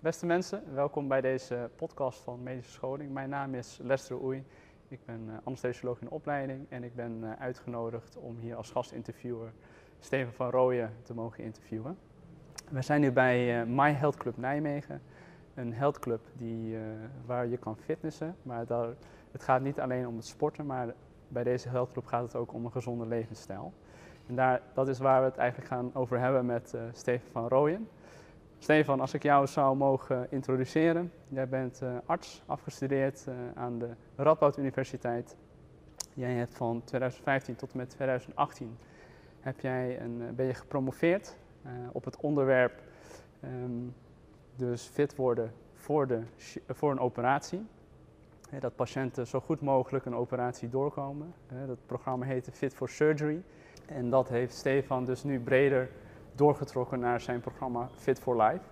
Beste mensen, welkom bij deze podcast van Medische Scholing. Mijn naam is Lester Oei. Ik ben uh, anesthesioloog in opleiding en ik ben uh, uitgenodigd om hier als gastinterviewer Steven van Rooyen te mogen interviewen. We zijn nu bij uh, My Health Club Nijmegen, een health club die, waar je kan fitnessen. Maar daar, het gaat niet alleen om het sporten, maar bij deze health club gaat het ook om een gezonde levensstijl. En daar, dat is waar we het eigenlijk gaan over hebben met Steven van Rooyen. Stefan, als ik jou zou mogen introduceren. Jij bent uh, arts, afgestudeerd uh, aan de Radboud Universiteit. Jij hebt van 2015 tot en met 2018 heb jij een, ben je gepromoveerd op het onderwerp um, dus fit worden voor, de, voor een operatie. Dat patiënten zo goed mogelijk een operatie doorkomen. Dat programma heette Fit for Surgery. En dat heeft Stefan dus nu breder doorgetrokken naar zijn programma Fit for Life.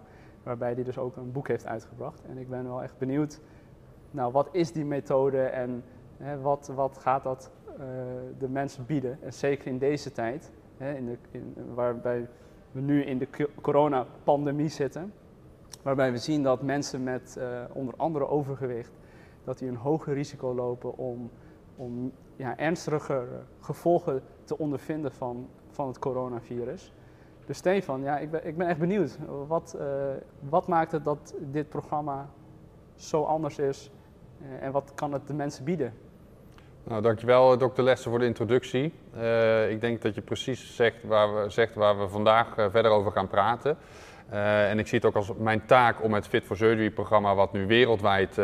Waarbij hij dus ook een boek heeft uitgebracht. En ik ben wel echt benieuwd, nou wat is die methode en hè, wat, wat gaat dat uh, de mensen bieden? En zeker in deze tijd, hè, in de, in, waarbij we nu in de coronapandemie zitten. Waarbij we zien dat mensen met uh, onder andere overgewicht, dat die een hoger risico lopen om, om ja, ernstige gevolgen te ondervinden van, van het coronavirus. Dus Stefan, ja, ik, ben, ik ben echt benieuwd. Wat, uh, wat maakt het dat dit programma zo anders is uh, en wat kan het de mensen bieden? Nou, dankjewel eh, dokter Lester voor de introductie. Uh, ik denk dat je precies zegt waar we, zegt waar we vandaag verder over gaan praten. en ik zie het ook als mijn taak om het Fit for Surgery programma, wat nu wereldwijd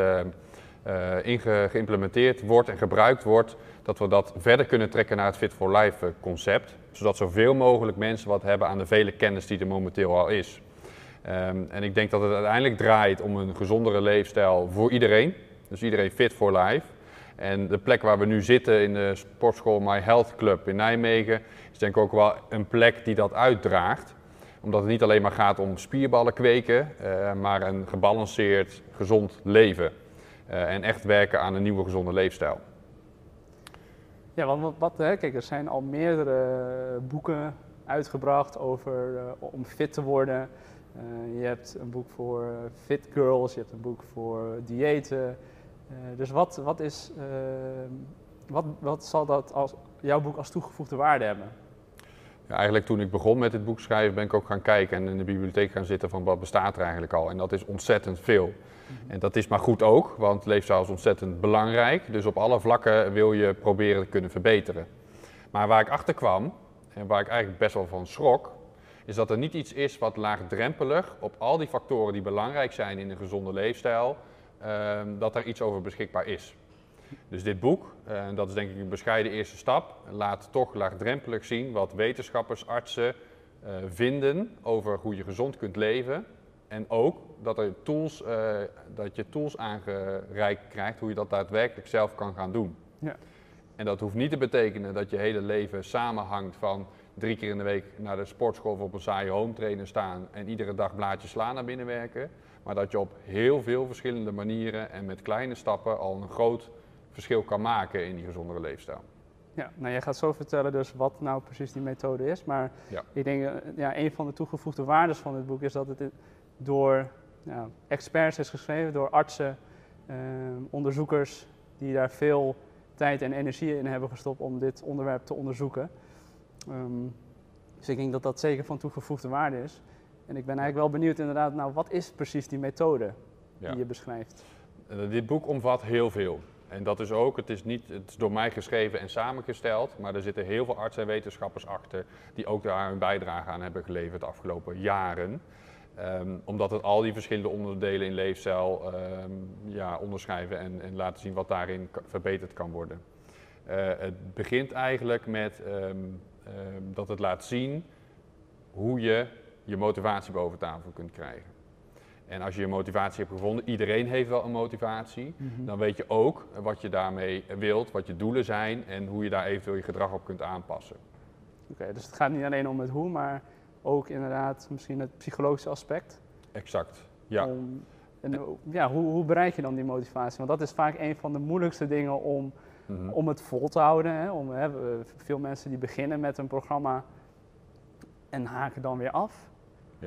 geïmplementeerd wordt en gebruikt wordt, dat we dat verder kunnen trekken naar het Fit for Life concept zodat zoveel mogelijk mensen wat hebben aan de vele kennis die er momenteel al is. Um, en ik denk dat het uiteindelijk draait om een gezondere leefstijl voor iedereen. Dus iedereen fit for life. En de plek waar we nu zitten in de sportschool My Health Club in Nijmegen is denk ik ook wel een plek die dat uitdraagt. Omdat het niet alleen maar gaat om spierballen kweken, uh, maar een gebalanceerd, gezond leven. Uh, en echt werken aan een nieuwe gezonde leefstijl. Ja, want wat, wat hè, kijk, er zijn al meerdere boeken uitgebracht over uh, om fit te worden. Uh, je hebt een boek voor fit girls, je hebt een boek voor diëten. Dus wat, wat, is, wat, wat zal dat als, jouw boek als toegevoegde waarde hebben? Ja, eigenlijk toen ik begon met dit boek schrijven ben ik ook gaan kijken en in de bibliotheek gaan zitten van wat bestaat er eigenlijk al. En dat is ontzettend veel. Mhm. En dat is maar goed ook, want leefstijl is ontzettend belangrijk. Dus op alle vlakken wil je proberen te kunnen verbeteren. Maar waar ik achter kwam, en waar ik eigenlijk best wel van schrok, is dat er niet iets is wat laagdrempelig op al die factoren die belangrijk zijn in een gezonde leefstijl, uh, dat er iets over beschikbaar is. Dus dit boek, en uh, dat is denk ik een bescheiden eerste stap, laat toch laagdrempelig zien wat wetenschappers, artsen uh, vinden over hoe je gezond kunt leven. En ook dat, er tools, uh, dat je tools aangereikt krijgt hoe je dat daadwerkelijk zelf kan gaan doen. Ja. En dat hoeft niet te betekenen dat je hele leven samenhangt van drie keer in de week naar de sportschool of op een saaie home trainer staan en iedere dag blaadjes slaan naar binnen werken. Maar dat je op heel veel verschillende manieren en met kleine stappen al een groot verschil kan maken in die gezondere leefstijl. Ja, nou jij gaat zo vertellen dus wat nou precies die methode is. Maar ja. ik denk, ja, een van de toegevoegde waarden van dit boek is dat het door ja, experts is geschreven, door artsen, eh, onderzoekers die daar veel tijd en energie in hebben gestopt om dit onderwerp te onderzoeken. Um, dus ik denk dat dat zeker van toegevoegde waarde is. En ik ben eigenlijk wel benieuwd inderdaad, nou wat is precies die methode die ja. je beschrijft? Uh, dit boek omvat heel veel. En dat is ook, het is, niet, het is door mij geschreven en samengesteld, maar er zitten heel veel artsen en wetenschappers achter die ook daar hun bijdrage aan hebben geleverd de afgelopen jaren. Um, omdat het al die verschillende onderdelen in leefstijl um, ja, onderschrijven en, en, laten zien wat daarin verbeterd kan worden. Uh, het begint eigenlijk met um, dat het laat zien hoe je je motivatie boven tafel kunt krijgen. En als je je motivatie hebt gevonden, iedereen heeft wel een motivatie, mm -hmm. dan weet je ook wat je daarmee wilt, wat je doelen zijn en hoe je daar eventueel je gedrag op kunt aanpassen. Oké, okay, dus het gaat niet alleen om het hoe, maar ook inderdaad misschien het psychologische aspect. Exact, ja. En ja, hoe, hoe, bereik je dan die motivatie? Want dat is vaak een van de moeilijkste dingen om, mm -hmm. om het vol te houden. Hè? Om, hè, veel mensen die beginnen met een programma en haken dan weer af.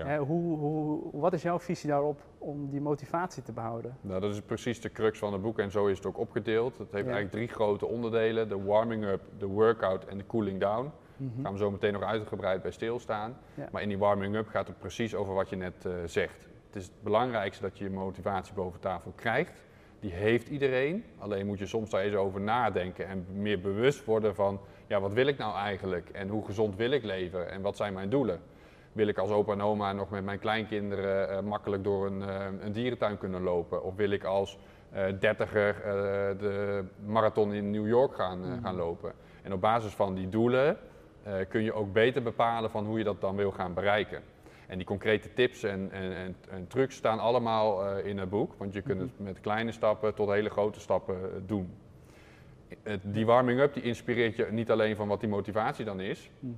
Ja. Hoe, hoe, wat is jouw visie daarop om die motivatie te behouden? Nou, dat is precies de crux van het boek en zo is het ook opgedeeld. Het heeft Ja. eigenlijk drie grote onderdelen: de warming up, de workout en de cooling down. Mhm. Daar gaan we zo meteen nog uitgebreid bij stilstaan. Ja. Maar in die warming up gaat het precies over wat je net eh, zegt. Het is het belangrijkste dat je je motivatie boven tafel krijgt. Die heeft iedereen. Alleen moet je soms daar eens over nadenken en meer bewust worden van, ja, wat wil ik nou eigenlijk? En hoe gezond wil ik leven? En wat zijn mijn doelen? Wil ik als opa en oma nog met mijn kleinkinderen eh, makkelijk door een, eh, een dierentuin kunnen lopen? Of wil ik als eh, dertiger de marathon in New York gaan, eh, gaan lopen? En op basis van die doelen kun je ook beter bepalen van hoe je dat dan wil gaan bereiken. En die concrete tips en, en, en, en trucs staan allemaal in het boek, want je kunt het met kleine stappen tot hele grote stappen doen. Die warming-up die inspireert je niet alleen van wat die motivatie dan is, Mhm.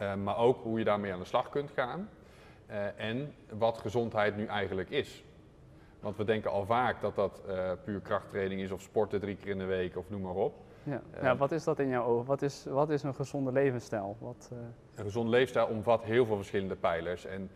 Eh, maar ook hoe je daarmee aan de slag kunt gaan eh, en wat gezondheid nu eigenlijk is. Want we denken al vaak dat dat eh, puur krachttraining is of sporten drie keer in de week of noem maar op. Ja. Ja, wat is dat in jouw ogen? Wat is, wat is een gezonde levensstijl? Wat, Een gezonde leefstijl omvat heel veel verschillende pijlers. En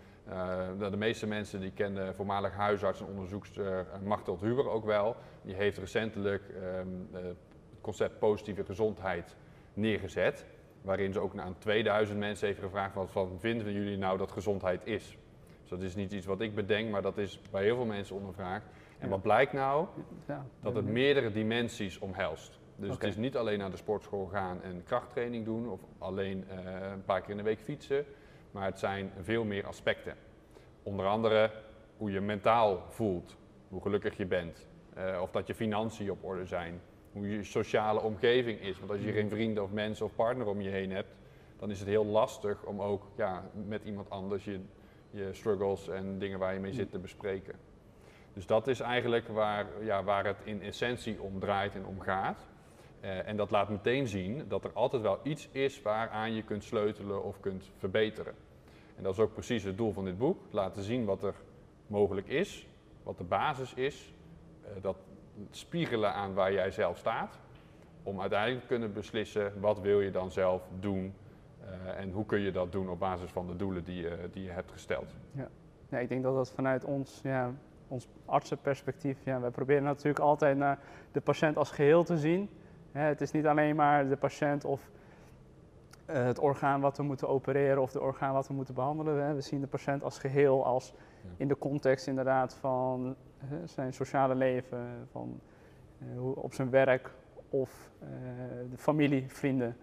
de, meeste mensen die kennen voormalig huisarts en onderzoekster Martelt Huber ook wel. Die heeft recentelijk ehm, eh, het concept positieve gezondheid neergezet. Waarin ze ook aan 2000 mensen heeft gevraagd wat van vinden jullie nou dat gezondheid is. Dus dat is niet iets wat ik bedenk, maar dat is bij heel veel mensen ondervraagd. En Ja. wat blijkt nou? ja, Dat het meerdere dimensies omhelst. Dus het is niet alleen naar de sportschool gaan en krachttraining doen of alleen eh, een paar keer in de week fietsen, maar het zijn veel meer aspecten. Onder andere hoe je mentaal voelt, hoe gelukkig je bent, eh, of dat je financiën op orde zijn, hoe je sociale omgeving is. Want als je geen vrienden of mensen of partner om je heen hebt, dan is het heel lastig om ook ja, met iemand anders je, je struggles en dingen waar je mee zit te bespreken. Dus dat is eigenlijk waar, ja, waar het in essentie om draait en om gaat. Eh, en dat laat meteen zien dat er altijd wel iets is waaraan je kunt sleutelen of kunt verbeteren. En dat is ook precies het doel van dit boek. Laten zien wat er mogelijk is, wat de basis is. eh, dat spiegelen aan waar jij zelf staat. Om uiteindelijk te kunnen beslissen wat wil je dan zelf doen. eh, en hoe kun je dat doen op basis van de doelen die je, die je hebt gesteld. Ja, ik denk dat dat vanuit ons, ja, ons artsenperspectief, ja, wij proberen natuurlijk altijd naar de patiënt als geheel te zien. Hè, het is niet alleen maar de patiënt of eh, het orgaan wat we moeten opereren of de orgaan wat we moeten behandelen. Hè. We zien de patiënt als geheel, als in de context inderdaad van zijn sociale leven, van eh, hoe, op zijn werk of eh, de familie, vrienden.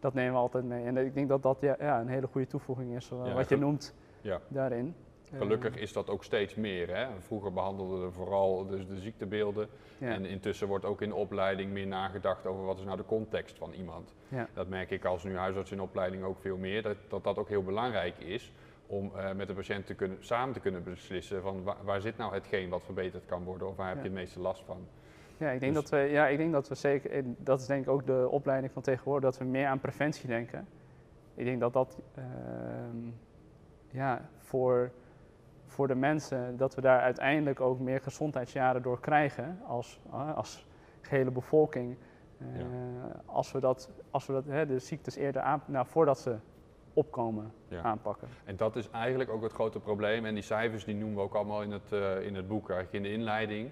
Dat nemen we altijd mee. En ik denk dat dat ja, ja, een hele goede toevoeging is, eh, Ja, wat je noemt Ja. daarin. Gelukkig is dat ook steeds meer. Hè? Vroeger behandelden we vooral dus de ziektebeelden. Ja. En intussen wordt ook in de opleiding meer nagedacht over wat is nou de context van iemand. Ja. Dat merk ik als nu huisarts in opleiding ook veel meer. Dat dat, dat ook heel belangrijk is om eh, met de patiënt te kunnen, samen te kunnen beslissen van wa- waar zit nou hetgeen wat verbeterd kan worden of waar heb je het meeste last van. Ja, ik denk, Dus- dat we, ja, ik denk dat we zeker, dat is denk ik ook de opleiding van tegenwoordig, dat we meer aan preventie denken. Ik denk dat dat ehm, ja, voor, voor de mensen, dat we daar uiteindelijk ook meer gezondheidsjaren door krijgen als, eh, als gehele bevolking. Eh, Ja. Als we, dat, als we dat, hè, de ziektes eerder aan, nou, voordat ze opkomen, Ja. aanpakken. En dat is eigenlijk ook het grote probleem. En die cijfers die noemen we ook allemaal in het, eh, in het boek, eigenlijk in de inleiding.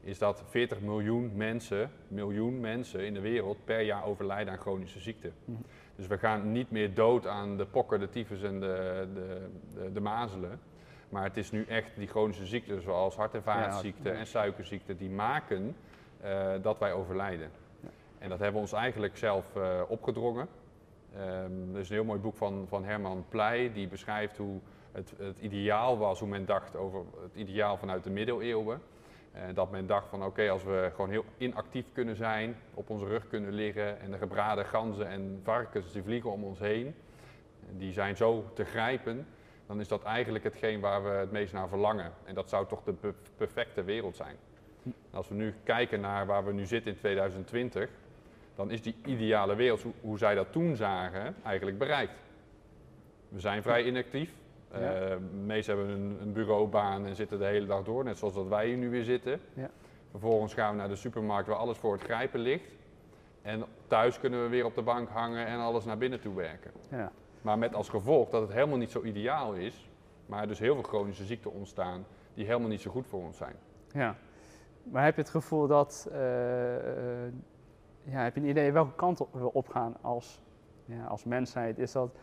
Is dat 40 miljoen mensen, miljoen mensen in de wereld per jaar overlijden aan chronische ziekten. Mhm. Dus we gaan niet meer dood aan de pokken, de tyfus en de, de, de, de mazelen. Maar het is nu echt die chronische ziekten zoals hart- en vaatziekten ja. en suikerziekten die maken eh, dat wij overlijden. Ja. En dat hebben we ons eigenlijk zelf eh, opgedrongen. Ehm, er is een heel mooi boek van, van Herman Pleij die beschrijft hoe het, het ideaal was, hoe men dacht over het ideaal vanuit de middeleeuwen. Eh, dat men dacht van oké, als we gewoon heel inactief kunnen zijn, op onze rug kunnen liggen en de gebraden ganzen en varkens die vliegen om ons heen, die zijn zo te grijpen, dan is dat eigenlijk hetgeen waar we het meest naar verlangen. En dat zou toch de pe- perfecte wereld zijn. En als we nu kijken naar waar we nu zitten in 2020, dan is die ideale wereld, hoe, hoe zij dat toen zagen, eigenlijk bereikt. We zijn vrij inactief. Ja. Eh, meesten hebben een, een bureaubaan en zitten de hele dag door, net zoals dat wij hier nu weer zitten. Ja. Vervolgens gaan we naar de supermarkt waar alles voor het grijpen ligt. En thuis kunnen we weer op de bank hangen en alles naar binnen toe werken. Ja. Maar met als gevolg dat het helemaal niet zo ideaal is Maar dus heel veel chronische ziekten ontstaan die helemaal niet zo goed voor ons zijn. Ja, maar heb je het gevoel dat, eh, eh, ja, heb je een idee welke kant op we opgaan als, ja, als mensheid? Is, dat,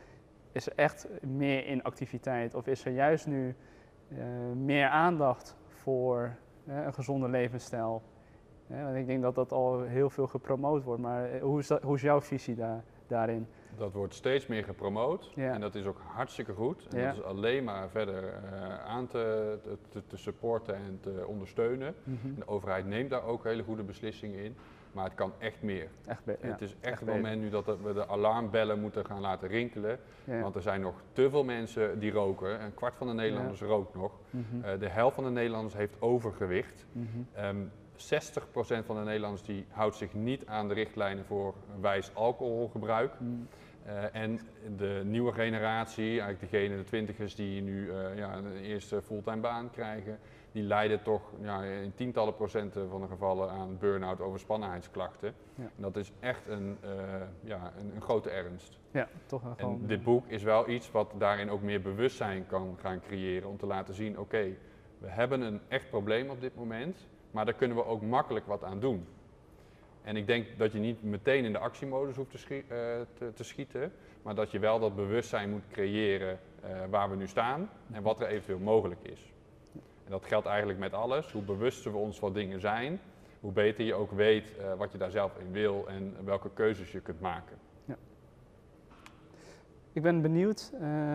is er echt meer inactiviteit of is er juist nu eh, meer aandacht voor een gezonde levensstijl? want ik denk dat dat al heel veel gepromoot wordt, maar hoe is, dat, hoe is jouw visie daar, daarin? Dat wordt steeds meer gepromoot en dat is ook hartstikke goed. En dat is alleen maar verder aan te, te, te, supporten en te ondersteunen. Mhm. De overheid neemt daar ook hele goede beslissingen in. Maar het kan echt meer. Echt het is echt, het moment nu dat we de alarmbellen moeten gaan laten rinkelen. Want er zijn nog te veel mensen die roken. Een kwart van de Nederlanders rookt nog. Mhm. Eh, de helft van de Nederlanders heeft overgewicht. Mm 60% van de Nederlanders die houdt zich niet aan de richtlijnen voor wijs alcoholgebruik. Mm. Uh, en de nieuwe generatie, eigenlijk degene, de twintigers die nu uh, ja, een eerste fulltime baan krijgen, die lijden toch ja, in tientallen procenten van de gevallen aan burn-out overspannenheidsklachten. Ja. En dat is echt een, uh, ja, een, een, grote ernst. Ja, toch wel. En dit boek is wel iets wat daarin ook meer bewustzijn kan gaan creëren om te laten zien, oké, we hebben een echt probleem op dit moment, maar daar kunnen we ook makkelijk wat aan doen. En ik denk dat je niet meteen in de actiemodus hoeft te, uh, te, te schieten, maar dat je wel dat bewustzijn moet creëren uh, waar we nu staan en wat er eventueel mogelijk is. En dat geldt eigenlijk met alles. Hoe bewuster we ons van dingen zijn, hoe beter je ook weet uh, wat je daar zelf in wil en welke keuzes je kunt maken. Ja. Ik ben benieuwd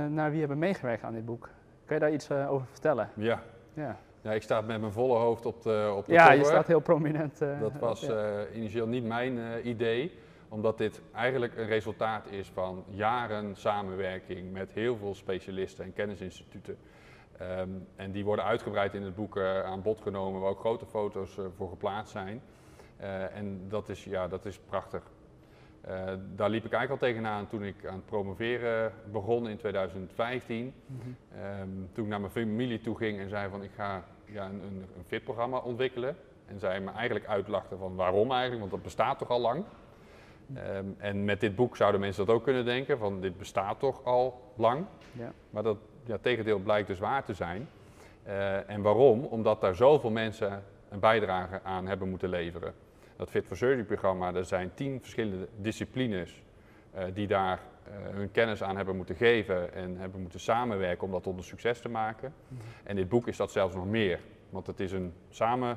naar wie hebben meegewerkt aan dit boek. Kun je daar iets over vertellen? Ja. ja. Ja, ik sta met mijn volle hoofd op de, op de Ja, je staat heel prominent. Uh, dat was uh, initieel niet mijn uh, idee, omdat dit eigenlijk een resultaat is van jaren samenwerking met heel veel specialisten en kennisinstituten. Um, en die worden uitgebreid in het boek aan bod genomen, waar ook grote foto's voor geplaatst zijn. en dat is, ja, dat is prachtig. daar liep ik eigenlijk al tegenaan toen ik aan het promoveren begon in 2015. Mm -hmm. toen ik naar mijn familie toe ging en zei van ik ga ja, een, een, een fit-programma ontwikkelen. En zij me eigenlijk uitlachten van waarom eigenlijk, want dat bestaat toch al lang. Um, en met dit boek zouden mensen dat ook kunnen denken, van dit bestaat toch al lang. Ja. Maar dat ja, tegendeel blijkt dus waar te zijn. Uh, en waarom? Omdat daar zoveel mensen een bijdrage aan hebben moeten leveren. Dat Fit for Surgery programma, er zijn tien verschillende disciplines die daar uh, hun kennis aan hebben moeten geven en hebben moeten samenwerken om dat tot een succes te maken. En dit boek is dat zelfs nog meer, want het is een samenloop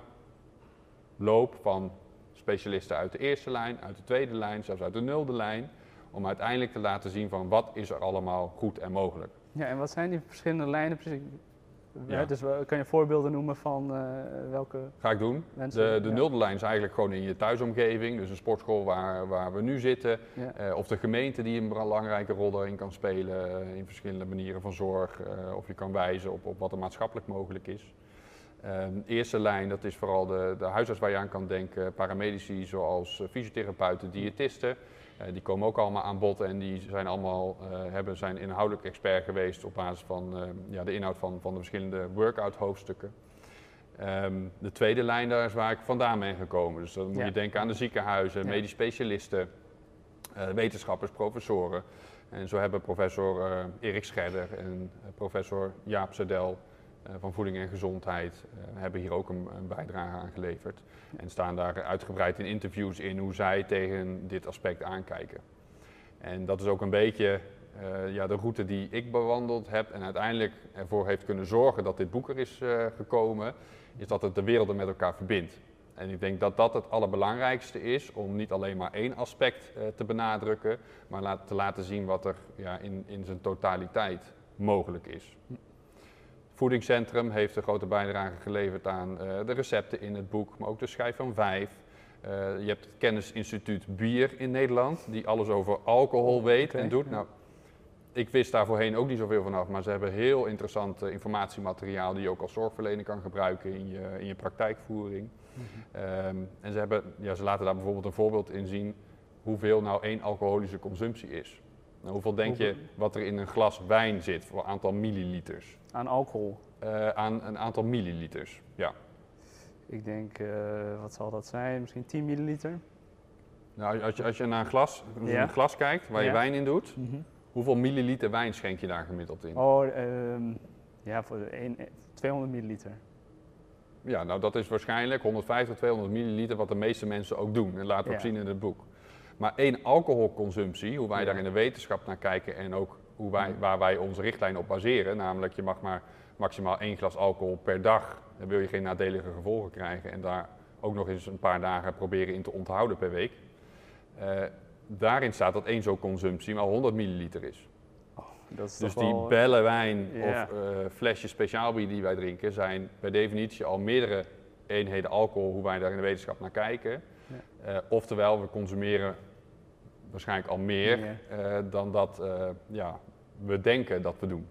van specialisten uit de eerste lijn, uit de tweede lijn, zelfs uit de nulde lijn, om uiteindelijk te laten zien van wat is er allemaal goed en mogelijk. Ja, en wat zijn die verschillende lijnen precies? Ja. dus kan je voorbeelden noemen van uh, welke Ga ik doen. Mensen, de de ja. nulde lijn is eigenlijk gewoon in je thuisomgeving. Dus een sportschool waar, waar we nu zitten. Ja. Uh, of de gemeente die een belangrijke rol daarin kan spelen. Uh, in verschillende manieren van zorg. of je kan wijzen op, op wat er maatschappelijk mogelijk is. Ehm, eerste lijn, dat is vooral de, de huisarts waar je aan kan denken. Paramedici zoals fysiotherapeuten, diëtisten. Uh, die komen ook allemaal aan bod en die zijn allemaal uh, hebben, zijn inhoudelijk expert geweest op basis van uh, ja, de inhoud van, van de verschillende workout hoofdstukken. Um, de tweede lijn, daar is waar ik vandaan ben gekomen. Dus dan moet ja. je denken aan de ziekenhuizen, ja. medisch specialisten, wetenschappers, professoren. En zo hebben professor Erik Scherder en professor Jaap Sedel van voeding en gezondheid uh, hebben hier ook een, bijdrage aan geleverd. En staan daar uitgebreid in interviews in hoe zij tegen dit aspect aankijken. En dat is ook een beetje uh, ja, de route die ik bewandeld heb en uiteindelijk ervoor heeft kunnen zorgen dat dit boek er is gekomen, is dat het de werelden met elkaar verbindt. En ik denk dat dat het allerbelangrijkste is om niet alleen maar één aspect te benadrukken, maar te laten zien wat er ja, in, in zijn totaliteit mogelijk is. Voedingscentrum heeft een grote bijdrage geleverd aan uh, de recepten in het boek, maar ook de schijf van vijf. Uh, je hebt het kennisinstituut Bier in Nederland, die alles over alcohol weet okay, en doet. Ja. Nou, ik wist daar voorheen ook niet zoveel vanaf, maar ze hebben heel interessant uh, informatiemateriaal die je ook als zorgverlener kan gebruiken in je, in je praktijkvoering. Mm -hmm. um, en ze, hebben, ja, ze laten daar bijvoorbeeld een voorbeeld in zien hoeveel nou één alcoholische consumptie is. Nou, hoeveel denk je wat er in een glas wijn zit voor een aantal milliliters? Aan alcohol? Uh, aan een aantal milliliters, ja. Ik denk, uh, wat zal dat zijn? Misschien 10 milliliter? Nou, als je, als je naar een glas, ja. een glas kijkt waar je ja. wijn in doet, mm -hmm. hoeveel milliliter wijn schenk je daar gemiddeld in? Oh, um, Ja, voor 1, 200 milliliter. Ja, nou dat is waarschijnlijk 150, 200 milliliter wat de meeste mensen ook doen. En laten we ook Ja. zien in het boek. Maar één alcoholconsumptie, hoe wij Ja. daar in de wetenschap naar kijken en ook hoe wij, waar wij onze richtlijn op baseren, namelijk je mag maar maximaal één glas alcohol per dag, dan wil je geen nadelige gevolgen krijgen en daar ook nog eens een paar dagen proberen in te onthouden per week. Eh, daarin staat dat één zo'n consumptie maar 100 milliliter is. Dat is Dus die wel- bellen wijn of eh flesjes speciaal bier die wij drinken, zijn per definitie al meerdere eenheden alcohol, hoe wij daar in de wetenschap naar kijken. Eh, oftewel, we consumeren waarschijnlijk al meer, eh, dan dat eh, ja, we denken dat we doen.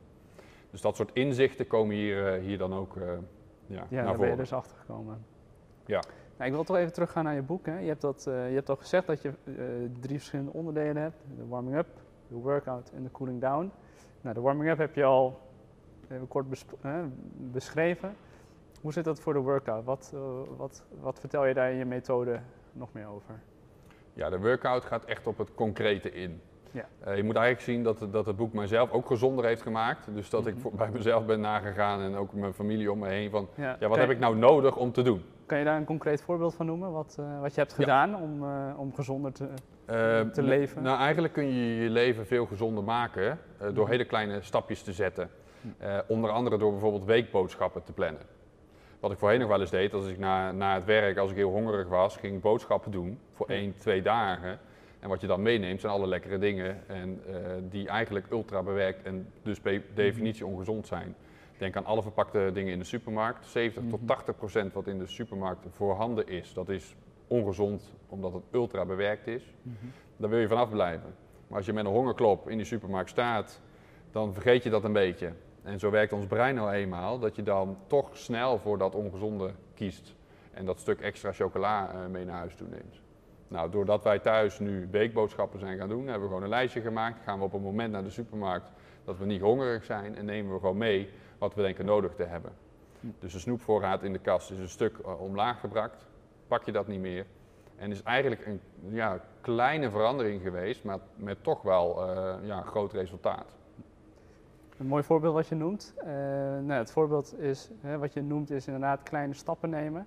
Dus dat soort inzichten komen hier, hier dan ook ja, Ja, naar daar ben je dus achter gekomen. Ja. Nou, ik wil toch even teruggaan naar je boek. Hè. Je, hebt dat, je hebt al gezegd dat je drie verschillende onderdelen hebt. De warming up, de workout en de cooling down. Nou, de warming up heb je al even kort beschreven. Hoe zit dat voor de workout? Wat, wat, wat vertel je daar in je methode nog meer over? Ja, de workout gaat echt op het concrete in. Ja. Eh, je moet eigenlijk zien dat, dat het boek mijzelf ook gezonder heeft gemaakt. Dus dat ik Mhm. voor- bij mezelf ben nagegaan en ook mijn familie om me heen van, Ja, wat je- heb ik nou nodig om te doen? Kan je daar een concreet voorbeeld van noemen? Wat, eh, wat je hebt Ja. gedaan om, eh, om gezonder te... Te leven? Nou, eigenlijk kun je je leven veel gezonder maken door Mhm. hele kleine stapjes te zetten. Mhm. Onder andere door bijvoorbeeld weekboodschappen te plannen. Wat ik voorheen nog wel eens deed, als ik na, na het werk, als ik heel hongerig was, ging ik boodschappen doen voor Ja. één, twee dagen. En wat je dan meeneemt zijn alle lekkere dingen en, eh, die eigenlijk ultra bewerkt en dus per definitie ongezond zijn. Denk aan alle verpakte dingen in de supermarkt. 70 tot Mhm. 80 procent wat in de supermarkt voorhanden is, dat is ongezond omdat het ultra bewerkt is. Daar wil je vanaf blijven. Maar als je met een hongerklop in die supermarkt staat, dan vergeet je dat een beetje. En zo werkt ons brein nou eenmaal, dat je dan toch snel voor dat ongezonde kiest. En dat stuk extra chocola eh, mee naar huis toe neemt. Nou, doordat wij thuis nu weekboodschappen zijn gaan doen, hebben we gewoon een lijstje gemaakt. Gaan we op een moment naar de supermarkt dat we niet hongerig zijn en nemen we gewoon mee wat we denken nodig te hebben. Dus de snoepvoorraad in de kast is een stuk eh, omlaag gebracht. Pak je dat niet meer. En is eigenlijk een ja, kleine verandering geweest, maar met toch wel eh, ja, groot resultaat. Een mooi voorbeeld wat je noemt. Eh, nou, het voorbeeld is, hè, wat je noemt is inderdaad kleine stappen nemen.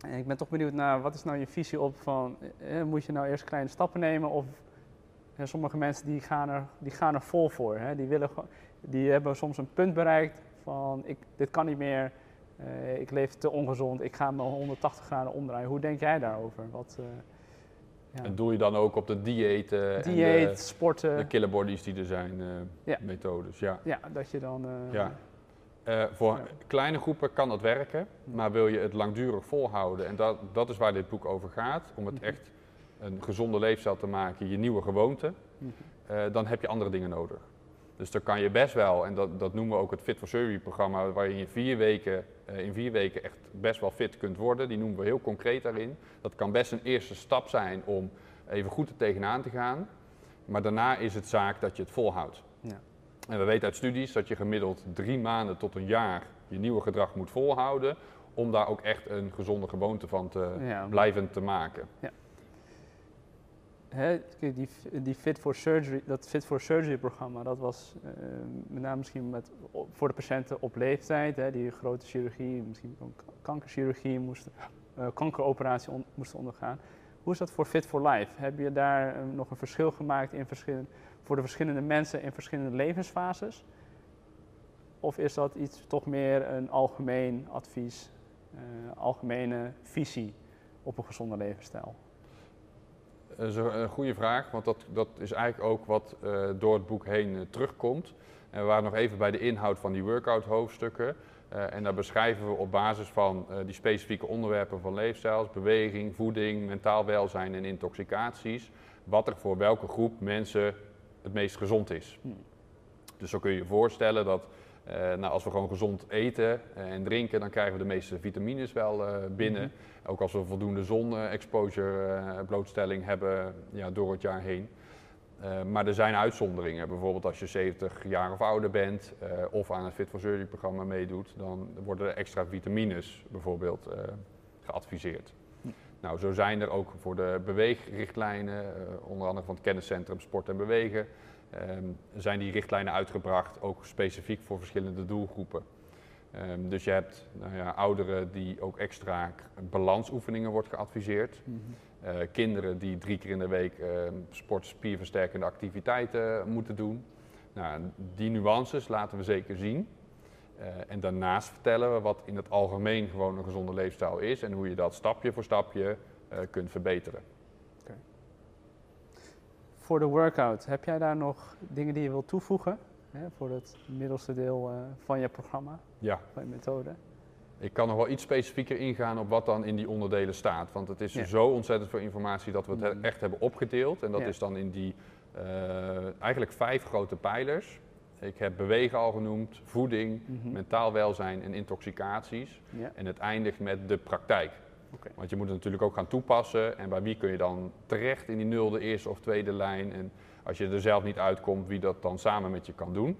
En ik ben toch benieuwd naar, wat is nou je visie op van, eh, moet je nou eerst kleine stappen nemen of sommige mensen die gaan er, die gaan er vol voor. Hè? Die, willen, die hebben soms een punt bereikt van, ik, dit kan niet meer, eh, ik leef te ongezond, ik ga me 180 graden omdraaien. Hoe denk jij daarover? Wat, ja. En doe je dan ook op de diëten en Dieet, de, sporten, de killerbodies die er zijn, eh, Ja. methodes. Ja. ja, dat je dan... eh, Ja. Eh, voor Ja. kleine groepen kan dat werken, maar wil je het langdurig volhouden, en dat, dat is waar dit boek over gaat, om het Mhm. echt een gezonde leefstijl te maken, je nieuwe gewoonte, Mhm. dan heb je andere dingen nodig. Dus dan kan je best wel, en dat, dat noemen we ook het Fit for Surgery programma, waarin je vier weken, eh, in vier weken echt best wel fit kunt worden. Die noemen we heel concreet daarin. Dat kan best een eerste stap zijn om even goed er tegenaan te gaan. Maar daarna is het zaak dat je het volhoudt. Ja. En we weten uit studies dat je gemiddeld drie maanden tot een jaar je nieuwe gedrag moet volhouden. Om daar ook echt een gezonde gewoonte van te Ja. blijven te maken. Hè, die, Fit for Surgery, dat Fit for Surgery programma, dat was eh, met name misschien met, voor de patiënten op leeftijd, hè, die grote chirurgie, misschien ook kankerchirurgie moesten, eh, kankeroperatie moesten ondergaan. Hoe is dat voor Fit for Life? Heb je daar eh, nog een verschil gemaakt in verschillen, voor de verschillende mensen in verschillende levensfases? Of is dat iets toch meer een algemeen advies, algemene visie op een gezonde levensstijl? Dat is een goede vraag, want dat, dat is eigenlijk ook wat eh, door het boek heen eh, terugkomt. En we waren nog even bij de inhoud van die workout hoofdstukken. Eh, en daar beschrijven we op basis van die specifieke onderwerpen van leefstijls, beweging, voeding, mentaal welzijn en intoxicaties, wat er voor welke groep mensen het meest gezond is. Hmm. Dus zo kun je je voorstellen dat eh, nou, als we gewoon gezond eten eh, en drinken, dan krijgen we de meeste vitamines wel eh, binnen. Mhm. Ook als we voldoende zon-exposure, eh, blootstelling hebben ja, door het jaar heen. Maar er zijn uitzonderingen. Bijvoorbeeld als je 70 jaar of ouder bent of aan het Fit for Surgery programma meedoet, dan worden er extra vitamines bijvoorbeeld geadviseerd. Nou, zo zijn er ook voor de beweegrichtlijnen, onder andere van het kenniscentrum Sport en Bewegen, ehm, zijn die richtlijnen uitgebracht, ook specifiek voor verschillende doelgroepen. Ehm, dus je hebt nou ja, ouderen die ook extra balansoefeningen wordt geadviseerd. Mhm. Eh, kinderen die drie keer in de week uh, sport, spierversterkende activiteiten moeten doen. Nou, die nuances laten we zeker zien. Uh, en daarnaast vertellen we wat in het algemeen gewoon een gezonde leefstijl is en hoe je dat stapje voor stapje uh, kunt verbeteren. Voor de workout, heb jij daar nog dingen die je wilt toevoegen hè, voor het middelste deel uh, van je programma, ja. van je methode? Ik kan nog wel iets specifieker ingaan op wat dan in die onderdelen staat. Want het is ja. zo ontzettend veel informatie dat we het Mm. echt hebben opgedeeld. En dat Ja. is dan in die uh, eigenlijk vijf grote pijlers. Ik heb bewegen al genoemd, voeding, Mhm. mentaal welzijn en intoxicaties. Ja. En het eindigt met de praktijk. Want je moet het natuurlijk ook gaan toepassen. En bij wie kun je dan terecht in die nulde, eerste of tweede lijn? En als je er zelf niet uitkomt, wie dat dan samen met je kan doen.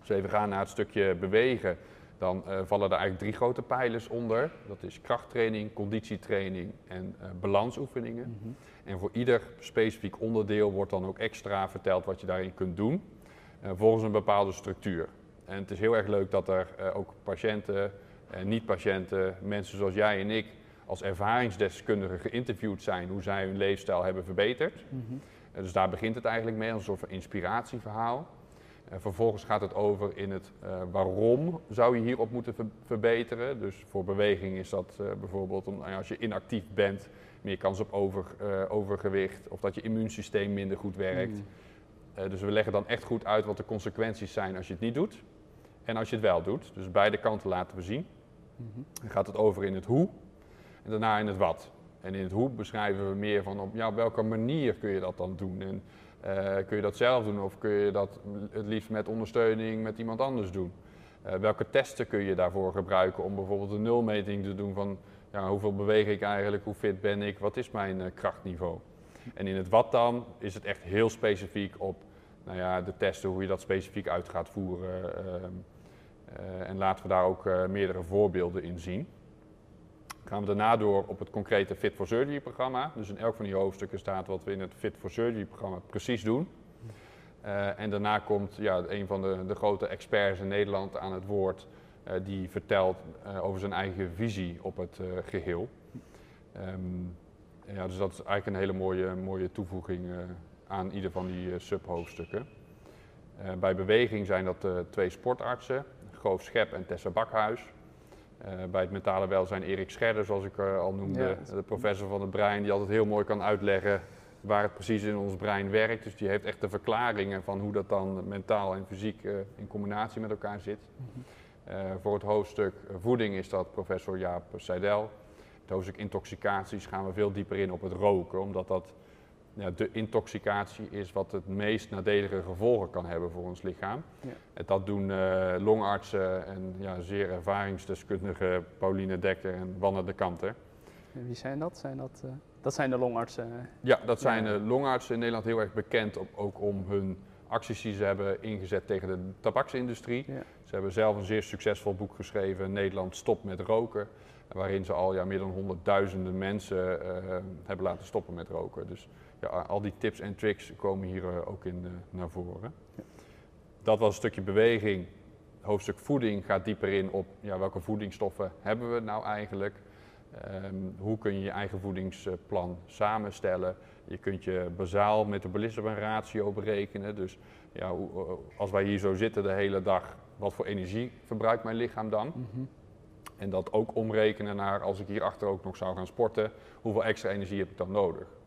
Dus even gaan naar het stukje bewegen. Dan uh, vallen er eigenlijk drie grote pijlers onder. Dat is krachttraining, conditietraining en uh, balansoefeningen. Mhm. En voor ieder specifiek onderdeel wordt dan ook extra verteld wat je daarin kunt doen. Uh, volgens een bepaalde structuur. En het is heel erg leuk dat er ook patiënten en niet-patiënten, mensen zoals jij en ik, als ervaringsdeskundigen geïnterviewd zijn hoe zij hun leefstijl hebben verbeterd. Mhm. Uh, dus daar begint het eigenlijk mee, als een soort van inspiratieverhaal. Uh, vervolgens gaat het over in het uh, waarom zou je hierop moeten ver verbeteren. Dus voor beweging is dat uh, bijvoorbeeld om, als je inactief bent, meer kans op over, uh, overgewicht of dat je immuunsysteem minder goed werkt. Mm. Dus we leggen dan echt goed uit wat de consequenties zijn als je het niet doet en als je het wel doet. Dus beide kanten laten we zien. Mhm. Dan gaat het over in het hoe en daarna in het wat. En in het hoe beschrijven we meer van op ja, welke manier kun je dat dan doen. En uh, kun je dat zelf doen of kun je dat het liefst met ondersteuning met iemand anders doen. Uh, welke testen kun je daarvoor gebruiken om bijvoorbeeld een nulmeting te doen van ja, hoeveel beweeg ik eigenlijk, hoe fit ben ik, wat is mijn uh, krachtniveau. En in het wat dan is het echt heel specifiek op nou ja, de testen, hoe je dat specifiek uit gaat voeren. Uh, en laten we daar ook meerdere voorbeelden in zien. Gaan we daarna door op het concrete Fit for Surgery programma. Dus in elk van die hoofdstukken staat wat we in het Fit for Surgery programma precies doen. Uh, en daarna komt ja, een van de, de, grote experts in Nederland aan het woord. die vertelt over zijn eigen visie op het geheel. Um, ja, dus dat is eigenlijk een hele mooie, mooie toevoeging aan ieder van die subhoofdstukken. Bij beweging zijn dat twee sportartsen, Goof Schep en Tessa Bakhuis. Uh, bij het mentale welzijn Erik Scherder, zoals ik al noemde, ja. de professor van het brein, die altijd heel mooi kan uitleggen waar het precies in ons brein werkt. Dus die heeft echt de verklaringen van hoe dat dan mentaal en fysiek in combinatie met elkaar zit. Mm -hmm. voor het hoofdstuk voeding is dat professor Jaap Seidel. Het hoofdstuk intoxicaties gaan we veel dieper in op het roken, omdat dat ja, de intoxicatie is wat het meest nadelige gevolgen kan hebben voor ons lichaam. Ja. En dat doen uh, longartsen en ja, zeer ervaringsdeskundige Pauline Dekker en Wanne de Kanter. En wie zijn dat? Zijn dat, uh, dat zijn de longartsen? Ja, dat zijn uh, longartsen in Nederland heel erg bekend op, ook om hun acties die ze hebben ingezet tegen de tabaksindustrie. Ja. Ze hebben zelf een zeer succesvol boek geschreven, Nederland stopt met roken. Waarin ze al ja, meer dan honderdduizenden mensen hebben laten stoppen met roken. Dus ja, al die tips en tricks komen hier uh, ook in uh, naar voren. Ja. Dat was een stukje beweging. Hoofdstuk voeding gaat dieper in op ja, welke voedingsstoffen hebben we nou eigenlijk. Um, hoe kun je je eigen voedingsplan samenstellen. Je kunt je bazaal metabolisme ratio berekenen. Dus ja, hoe, als wij hier zo zitten de hele dag, wat voor energie verbruikt mijn lichaam dan? Mm -hmm. En dat ook omrekenen naar als ik hierachter ook nog zou gaan sporten, hoeveel extra energie heb ik dan nodig?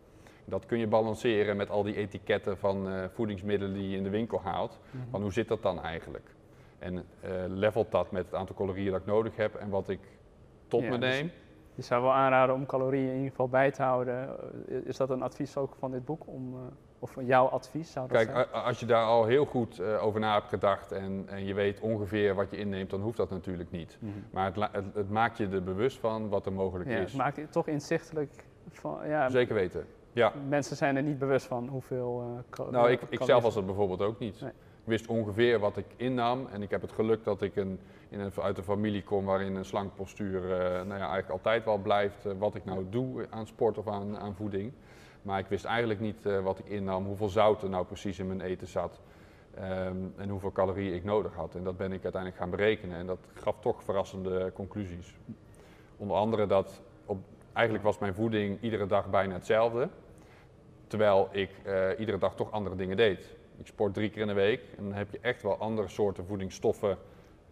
Dat kun je balanceren met al die etiketten van uh, voedingsmiddelen die je in de winkel haalt. Van hoe zit dat dan eigenlijk? En uh, levelt dat met het aantal calorieën dat ik nodig heb en wat ik tot Ja, me dus- neem? Je zou wel aanraden om calorieën in ieder geval bij te houden. Eh, Is dat een advies ook van dit boek? Om, eh, of jouw advies zou dat Kijk, zijn? als je daar al heel goed eh, over na hebt gedacht en, en je weet ongeveer wat je inneemt, dan hoeft dat natuurlijk niet. Mhm. Maar het, het, het maakt je er bewust van wat er mogelijk Ja, is. het maakt het toch inzichtelijk. Van, ja, Zeker weten. Ja. Mensen zijn er niet bewust van hoeveel uh, Nou, ik, ik zelf was dat bijvoorbeeld ook niet. Nee. Ik wist ongeveer wat ik innam en ik heb het geluk dat ik een, in een, uit een familie kom waarin een slank postuur eh, nou ja, eigenlijk altijd wel blijft eh, wat ik nou doe aan sport of aan, aan voeding. Maar ik wist eigenlijk niet wat ik innam, hoeveel zout er nou precies in mijn eten zat. ehm, en hoeveel calorieën ik nodig had. En dat ben ik uiteindelijk gaan berekenen. En dat gaf toch verrassende conclusies. Onder andere dat op, eigenlijk was mijn voeding iedere dag bijna hetzelfde. Terwijl ik eh, iedere dag toch andere dingen deed. Ik sport drie keer in de week en dan heb je echt wel andere soorten voedingsstoffen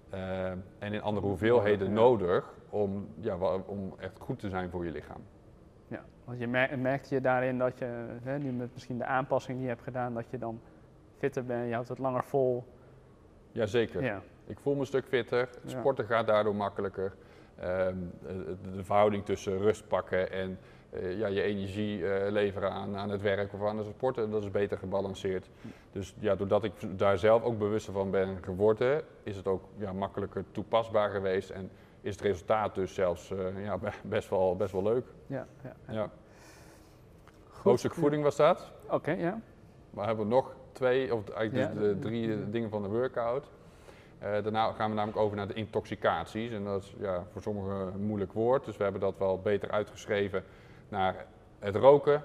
eh, en in andere hoeveelheden Ja. nodig om, ja, om echt goed te zijn voor je lichaam. Ja, want je mer- merkte je daarin dat je, hè, nu met misschien de aanpassing die je hebt gedaan, dat je dan fitter bent, je houdt het langer vol. Jazeker. Ja, Ik voel me een stuk fitter, sporten gaat daardoor makkelijker. Ehm, de, de verhouding tussen rust pakken en eh, ja, je energie eh, leveren aan, aan het werk of aan het sporten, dat is beter gebalanceerd. Dus ja, doordat ik daar zelf ook bewuster van ben geworden, is het ook ja, makkelijker toepasbaar geweest en is het resultaat dus zelfs eh, ja, be- best, wel, best wel leuk. ja, ja. ja. Ja. Goed. Hoofdstuk voeding was dat. Oké, ja. Maar hebben we nog twee, of eigenlijk dus de drie eh, dingen van de workout. Eh, daarna gaan we namelijk over naar de intoxicaties. En dat is ja, voor sommigen een moeilijk woord. Dus we hebben dat wel beter uitgeschreven naar het roken,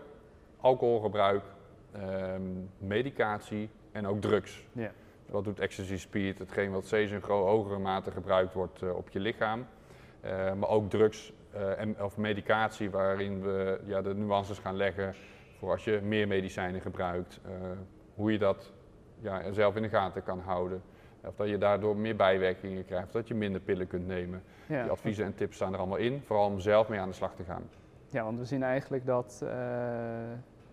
alcoholgebruik, ehm, medicatie en ook drugs. Ja. Wat doet ecstasy speed, hetgeen wat steeds in hogere mate gebruikt wordt eh, op je lichaam. Eh, maar ook drugs eh, en, of medicatie waarin we ja, de nuances gaan leggen voor als je meer medicijnen gebruikt. hoe je dat ja, zelf in de gaten kan houden. Of dat je daardoor meer bijwerkingen krijgt, of dat je minder pillen kunt nemen. Ja. Die adviezen en tips staan er allemaal in, vooral om zelf mee aan de slag te gaan. Ja, want we zien eigenlijk dat eh,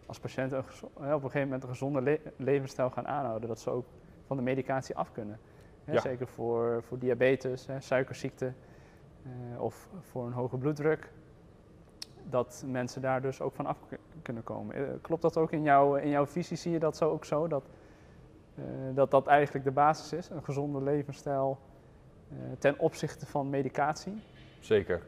als patiënten op een gegeven moment een gezonde le- levensstijl gaan aanhouden, dat ze ook van de medicatie af kunnen. Hè, Ja. Zeker voor, voor diabetes, hè, suikerziekte eh, of voor een hoge bloeddruk. Dat mensen daar dus ook van af kunnen komen. Eh, klopt dat ook in, jouw in jouw visie? Zie je dat zo ook zo? Dat, dat dat eigenlijk de basis is, een gezonde levensstijl ten opzichte van medicatie? Zeker.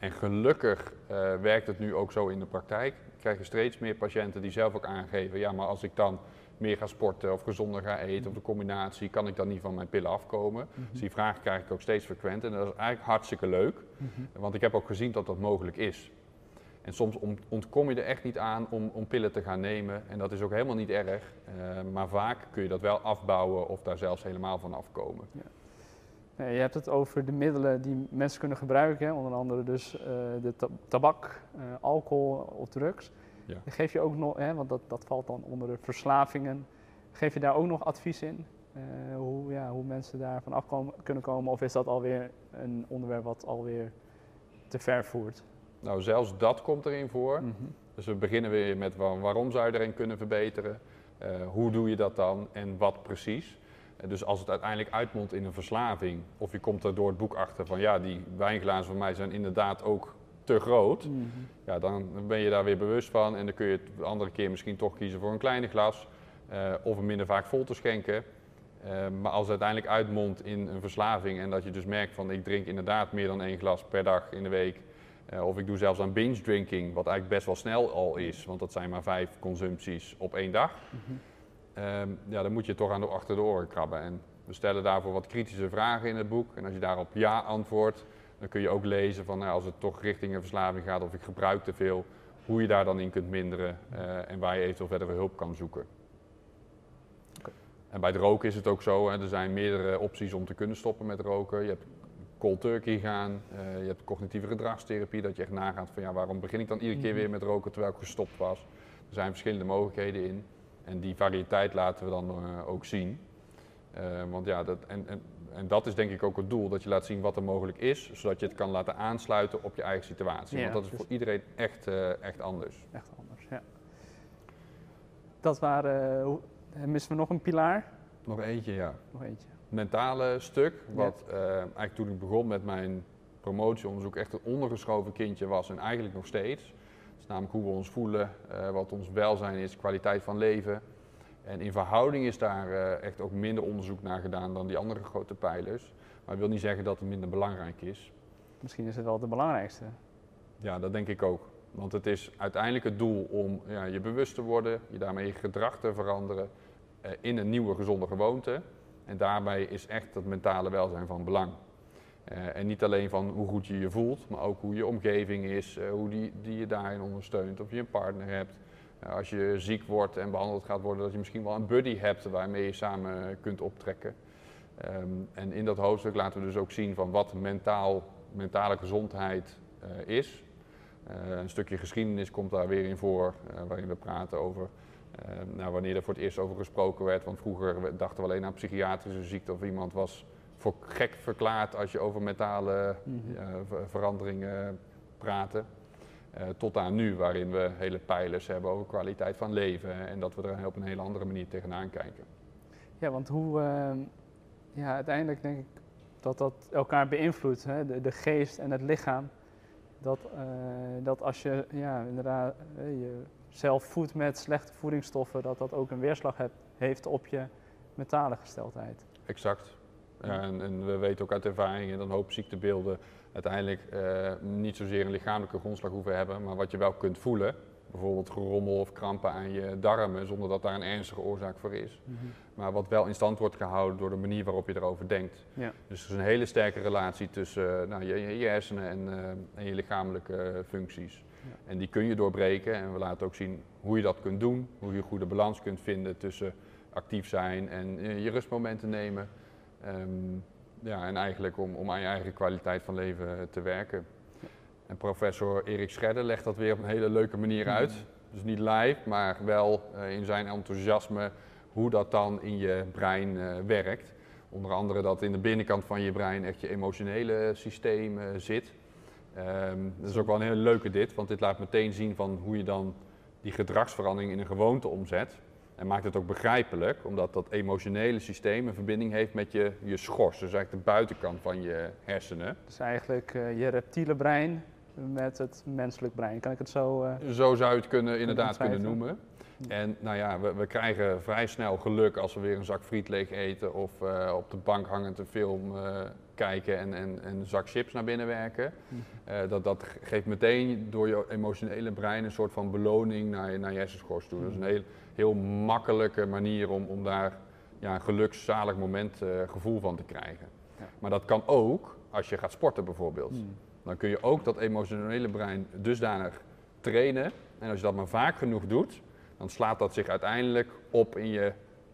En gelukkig eh, werkt het nu ook zo in de praktijk. Ik krijg steeds meer patiënten die zelf ook aangeven, ja, maar als ik dan meer ga sporten of gezonder ga eten of de combinatie, kan ik dan niet van mijn pillen afkomen? Dus die vraag krijg ik ook steeds frequent en dat is eigenlijk hartstikke leuk, want ik heb ook gezien dat dat mogelijk is. En soms ont- ontkom je er echt niet aan om, om pillen te gaan nemen en dat is ook helemaal niet erg, eh, maar vaak kun je dat wel afbouwen of daar zelfs helemaal van afkomen. Nee, je hebt het over de middelen die mensen kunnen gebruiken, hè, onder andere dus eh, de ta- tabak, eh, alcohol of drugs. Ja. Geef je ook nog, hè, want dat, dat valt dan onder de verslavingen, geef je daar ook nog advies in? Eh, hoe, ja, hoe mensen daarvan af kunnen komen? Of is dat alweer een onderwerp wat alweer te ver voert? Nou, zelfs dat komt erin voor. Mhm. Dus we beginnen weer met wa- waarom zou je erin kunnen verbeteren? Eh, hoe doe je dat dan en wat precies? Dus als het uiteindelijk uitmondt in een verslaving, of je komt er door het boek achter van ja, die wijnglazen van mij zijn inderdaad ook te groot, Mhm. ja, dan ben je daar weer bewust van en dan kun je het de andere keer misschien toch kiezen voor een kleine glas eh, of hem minder vaak vol te schenken. Eh, maar als het uiteindelijk uitmondt in een verslaving en dat je dus merkt van ik drink inderdaad meer dan één glas per dag in de week, eh, of ik doe zelfs aan binge drinking, wat eigenlijk best wel snel al is, want dat zijn maar vijf consumpties op één dag. Mhm. Ehm, ja, dan moet je toch aan de achter de oren krabben. En we stellen daarvoor wat kritische vragen in het boek. En als je daarop ja antwoordt, dan kun je ook lezen van nou, als het toch richting een verslaving gaat of ik gebruik te veel, hoe je daar dan in kunt minderen eh, en waar je eventueel verdere hulp kan zoeken. En bij het roken is het ook zo, hè, er zijn meerdere opties om te kunnen stoppen met roken. Je hebt cold turkey gaan, eh, je hebt cognitieve gedragstherapie, dat je echt nagaat van ja, waarom begin ik dan iedere keer Mhm. weer met roken terwijl ik gestopt was. Er zijn verschillende mogelijkheden in. En die variëteit laten we dan eh, ook zien. Eh, want ja, dat, en, en, en dat is denk ik ook het doel, dat je laat zien wat er mogelijk is, zodat je het kan laten aansluiten op je eigen situatie. Ja, want dat is dus- voor iedereen echt, eh, echt anders. Echt anders, ja. Dat waren, missen we nog een pilaar? Nog eentje, ja. Nog eentje. mentale stuk, wat eigenlijk toen ik begon met mijn promotieonderzoek echt een ondergeschoven kindje was en eigenlijk nog steeds. Dat is namelijk hoe we ons voelen, eh, wat ons welzijn is, kwaliteit van leven. En in verhouding is daar eh, echt ook minder onderzoek naar gedaan dan die andere grote pijlers. Maar dat wil niet zeggen dat het minder belangrijk is. Misschien is het wel de belangrijkste. Ja, dat denk ik ook. Want het is uiteindelijk het doel om ja, je bewust te worden, je daarmee je gedrag te veranderen eh, in een nieuwe gezonde gewoonte. En daarbij is echt het mentale welzijn van belang. Eh, en niet alleen van hoe goed je je voelt, maar ook hoe je omgeving is, eh, hoe die, die je daarin ondersteunt. Of je een partner hebt, eh, als je ziek wordt en behandeld gaat worden, dat je misschien wel een buddy hebt waarmee je samen kunt optrekken. Ehm, en in dat hoofdstuk laten we dus ook zien van wat mentaal, mentale gezondheid is. Een stukje geschiedenis komt daar weer in voor, waarin we praten over nou, wanneer er voor het eerst over gesproken werd. Want vroeger dachten we alleen aan psychiatrische ziekte of iemand was voor gek verklaard als je over mentale mm veranderingen praten. Uh, tot aan nu, waarin we hele pijlers hebben over kwaliteit van leven en dat we er op een hele andere manier tegenaan kijken. Ja, want hoe, uh, ja, uiteindelijk denk ik dat dat elkaar beïnvloedt, hè? De, de geest en het lichaam. Dat, uh, dat als je ja, inderdaad jezelf voedt met slechte voedingsstoffen, dat dat ook een weerslag heeft op je mentale gesteldheid. Exact. En, en, we weten ook uit ervaring dat een hoop ziektebeelden uiteindelijk uh, niet zozeer een lichamelijke grondslag hoeven hebben, maar wat je wel kunt voelen. Bijvoorbeeld gerommel of krampen aan je darmen, zonder dat daar een ernstige oorzaak voor is. Mhm. Maar wat wel in stand wordt gehouden door de manier waarop je erover denkt. Ja. Dus er is een hele sterke relatie tussen uh, nou, je, je, hersenen en, uh, en, je lichamelijke functies. Ja. En die kun je doorbreken en we laten ook zien hoe je dat kunt doen. Hoe je een goede balans kunt vinden tussen actief zijn en je rustmomenten nemen. Um, ja, en eigenlijk om, om aan je eigen kwaliteit van leven te werken. En professor Erik Scherder legt dat weer op een hele leuke manier mhm. uit. Dus niet live, maar wel uh, in zijn enthousiasme hoe dat dan in je brein uh, werkt. Onder andere dat in de binnenkant van je brein echt je emotionele systeem uh, zit. Um, dat is ook wel een hele leuke dit, want dit laat meteen zien van hoe je dan die gedragsverandering in een gewoonte omzet. En maakt het ook begrijpelijk, omdat dat emotionele systeem een verbinding heeft met je, je schors. Dus eigenlijk de buitenkant van je hersenen. Dus eigenlijk uh, je reptiele brein met het menselijk brein. Kan ik het zo... Uh, zo zou je het kunnen, inderdaad kunnen noemen. En nou ja, we, we, krijgen vrij snel geluk als we weer een zak friet leeg eten of uh, op de bank hangend een film kijken en, en, en, een zak chips naar binnen werken. Mhm. dat, dat geeft meteen door je emotionele brein een soort van beloning naar je, naar je hersenschors toe. Dat is een heel heel makkelijke manier om, om daar ja, een gelukszalig moment uh, gevoel van te krijgen. Ja. Maar dat kan ook als je gaat sporten bijvoorbeeld. Hmm. Dan kun je ook dat emotionele brein dusdanig trainen. En als je dat maar vaak genoeg doet, dan slaat dat zich uiteindelijk op in je,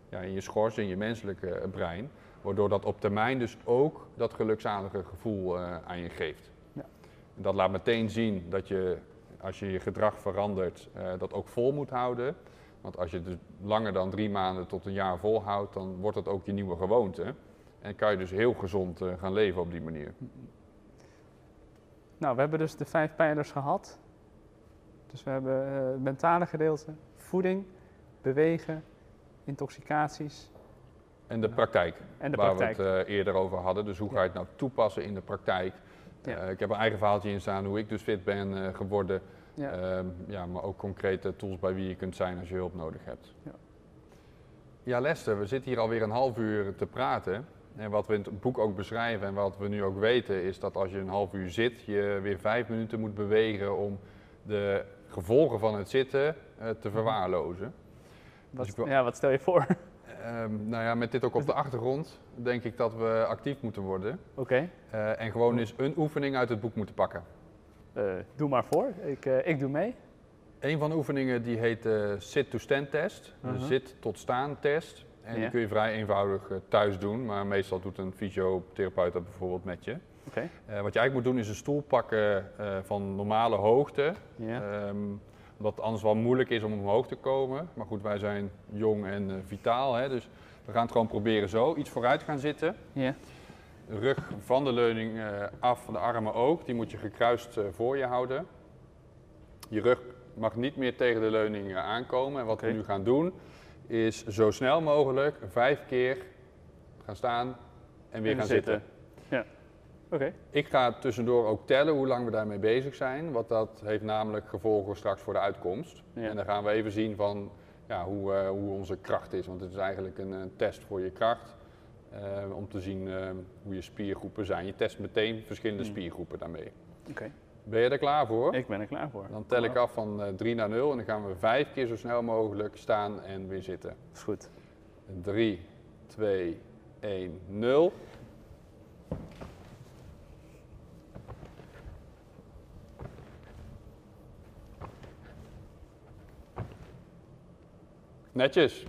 ja, in je schors, in je menselijke eh, brein. Waardoor dat op termijn dus ook dat gelukzalige gevoel uh, aan je geeft. Ja. En dat laat meteen zien dat je, als je je gedrag verandert, uh, dat ook vol moet houden. Want als je het dus langer dan drie maanden tot een jaar volhoudt, dan wordt dat ook je nieuwe gewoonte. En kan je dus heel gezond uh, gaan leven op die manier. Nou, we hebben dus de vijf pijlers gehad. Dus we hebben uh, het mentale gedeelte, voeding, bewegen, intoxicaties. En de praktijk, en de waar praktijk. we het uh, eerder over hadden. Dus hoe ga je het nou toepassen in de praktijk? Ja. ik heb een eigen verhaaltje in staan hoe ik dus fit ben geworden ja. Ehm, ja, maar ook concrete tools bij wie je kunt zijn als je hulp nodig hebt. Ja. ja, Lester, we zitten hier alweer een half uur te praten. En wat we in het boek ook beschrijven en wat we nu ook weten, is dat als je een half uur zit, je weer vijf minuten moet bewegen om de gevolgen van het zitten uh, te verwaarlozen. Wat, dus ja, wat stel je voor? Um, nou ja, met dit ook op de achtergrond denk ik dat we actief moeten worden. Oké. Okay. Uh, en gewoon eens een oefening uit het boek moeten pakken. Uh, doe maar voor, ik, uh, ik doe mee. Een van de oefeningen die heet de uh, sit-to-stand test, -huh. de zit tot staan test. En ja. die kun je vrij eenvoudig thuis doen, maar meestal doet een fysiotherapeut dat bijvoorbeeld met je. Okay. wat je eigenlijk moet doen is een stoel pakken van normale hoogte. Um, wat anders wel moeilijk is om omhoog te komen. Maar goed, wij zijn jong en vitaal, hè, dus we gaan het gewoon proberen zo. Iets vooruit gaan zitten. Rug van de leuning uh, af, de armen ook. Die moet je gekruist uh, voor je houden. Je rug mag niet meer tegen de leuning uh, aankomen. En wat okay. we nu gaan doen, is zo snel mogelijk vijf keer gaan staan en weer en gaan zitten. zitten. Ja. Okay. Ik ga tussendoor ook tellen hoe lang we daarmee bezig zijn. Want dat heeft namelijk gevolgen straks voor de uitkomst. Ja. En dan gaan we even zien van ja, hoe, hoe onze kracht is. Want het is eigenlijk een, een test voor je kracht. Uh, om te zien uh, hoe je spiergroepen zijn. Je test meteen verschillende mm. spiergroepen daarmee. Okay. Ben je er klaar voor? Ik ben er klaar voor. Dan tel ik af van uh, eh, 3 naar 0 en dan gaan we vijf keer zo snel mogelijk staan en weer zitten. is goed. 3, 2, 1, 0. Netjes.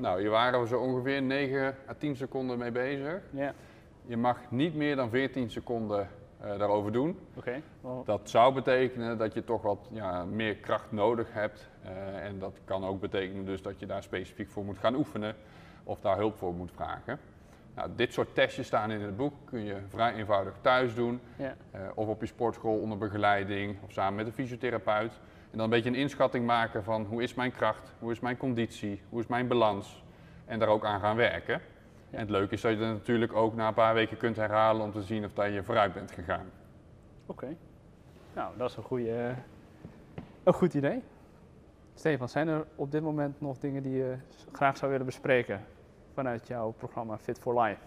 Nou, hier waren we zo ongeveer 9 à 10 seconden mee bezig. Ja, Je mag niet meer dan 14 seconden eh, daarover doen. Dat zou betekenen dat je toch wat ja, meer kracht nodig hebt. Eh, en dat kan ook betekenen dus dat je daar specifiek voor moet gaan oefenen of daar hulp voor moet vragen. Nou, dit soort testjes staan in het boek. Kun je vrij eenvoudig thuis doen. Ja, eh, of op je sportschool onder begeleiding of samen met een fysiotherapeut. En dan een beetje een inschatting maken van hoe is mijn kracht, hoe is mijn conditie, hoe is mijn balans. En daar ook aan gaan werken. En het leuke is dat je dat natuurlijk ook na een paar weken kunt herhalen om te zien of dat je vooruit bent gegaan. oké. Nou, dat is een, goede, een goed idee. Stefan, zijn er op dit moment nog dingen die je graag zou willen bespreken vanuit jouw programma Fit for Life?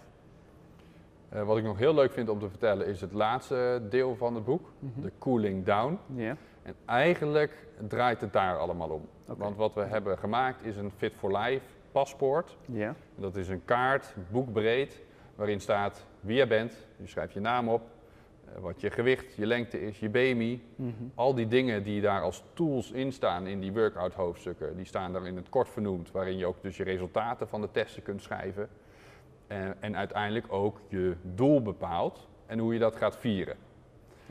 Eh, wat ik nog heel leuk vind om te vertellen is het laatste deel van het boek, Mhm. de cooling down. Ja, En eigenlijk draait het daar allemaal om. Want wat we hebben gemaakt is een Fit for Life paspoort. ja, Dat is een kaart, boekbreed, waarin staat wie jij bent. Je schrijft je naam op, eh, wat je gewicht, je lengte is, je BMI. Mhm. Al die dingen die daar als tools in staan in die workout hoofdstukken, die staan daar in het kort vernoemd, waarin je ook dus je resultaten van de testen kunt schrijven. En, en uiteindelijk ook je doel bepaalt en hoe je dat gaat vieren.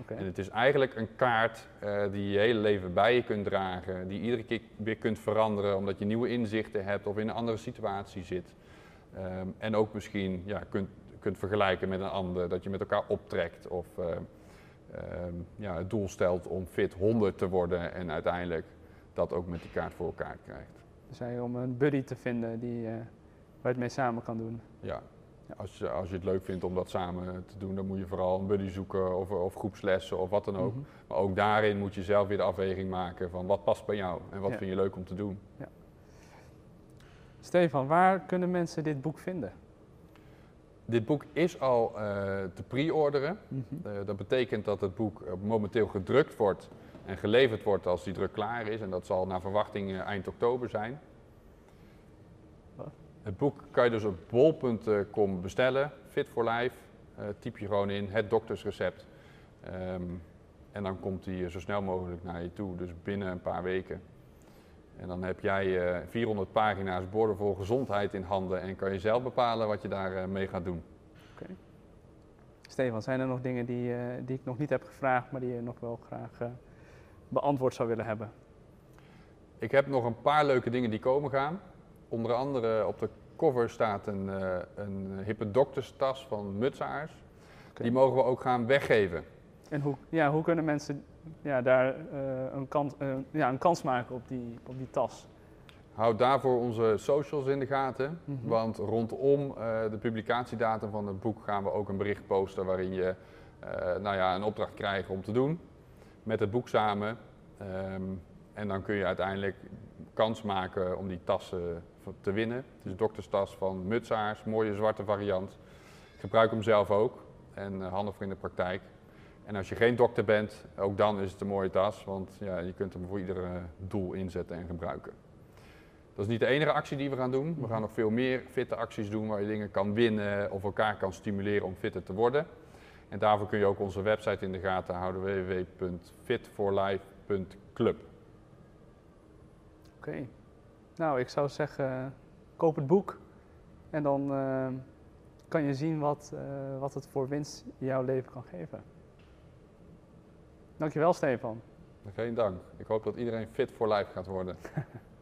En het is eigenlijk een kaart eh, die je hele leven bij je kunt dragen, die iedere keer weer kunt veranderen omdat je nieuwe inzichten hebt of in een andere situatie zit. Ehm, en ook misschien ja, kunt, kunt vergelijken met een ander, dat je met elkaar optrekt of eh, ehm, ja, het doel stelt om fit 100 te worden en uiteindelijk dat ook met die kaart voor elkaar krijgt. Dus hij om een buddy te vinden die, eh, waar je het mee samen kan doen. Ja. Als, je, als je het leuk vindt om dat samen te doen, dan moet je vooral een buddy zoeken of, of groepslessen of wat dan ook. Mhm. Maar ook daarin moet je zelf weer de afweging maken van wat past bij jou en wat Ja. vind je leuk om te doen. Stefan, waar kunnen mensen dit boek vinden? Dit boek is al eh, te pre-orderen. Mhm. Eh, dat betekent dat het boek eh, momenteel gedrukt wordt en geleverd wordt als die druk klaar is. En dat zal naar verwachting eh, eind oktober zijn. Het boek kan je dus op bol.com bestellen. Fit for Life. Eh, typ je gewoon in, het doktersrecept. Ehm, en dan komt hij zo snel mogelijk naar je toe, dus binnen een paar weken. En dan heb jij eh 400 pagina's boordevol gezondheid in handen en kan je zelf bepalen wat je daarmee mee gaat doen. Stefan, zijn er nog dingen die, eh, die ik nog niet heb gevraagd, maar die je nog wel graag eh, beantwoord zou willen hebben? Ik heb nog een paar leuke dingen die komen gaan. Onder andere op de cover staat een, eh, een hippe dokterstas van Mutsaars. Die mogen we ook gaan weggeven. En hoe, ja, hoe kunnen mensen ja, daar eh, een, kans, eh, ja, een kans maken op die, op die tas? Houd daarvoor onze socials in de gaten. Mhm. Want rondom de publicatiedatum van het boek gaan we ook een bericht posten waarin je nou ja, een opdracht krijgt om te doen. Met het boek samen. Ehm, en dan kun je uiteindelijk kans maken om die tas eh, te winnen. Het is dokterstas van Mutsaars, mooie zwarte variant. Ik gebruik hem zelf ook en eh, handig voor in de praktijk. En als je geen dokter bent, ook dan is het een mooie tas, want ja, je kunt hem voor ieder eh, doel inzetten en gebruiken. Dat is niet de enige actie die we gaan doen. We gaan nog veel meer fitte acties doen waar je dingen kan winnen of elkaar kan stimuleren om fitter te worden. En daarvoor kun je ook onze website in de gaten houden www.fitforlife.club. Oké. Nou, ik zou zeggen, koop het boek en dan eh, kan je zien wat, eh, wat het voor winst jouw leven kan geven. Dankjewel, Stefan. Geen dank. Ik hoop dat iedereen fit for life gaat worden.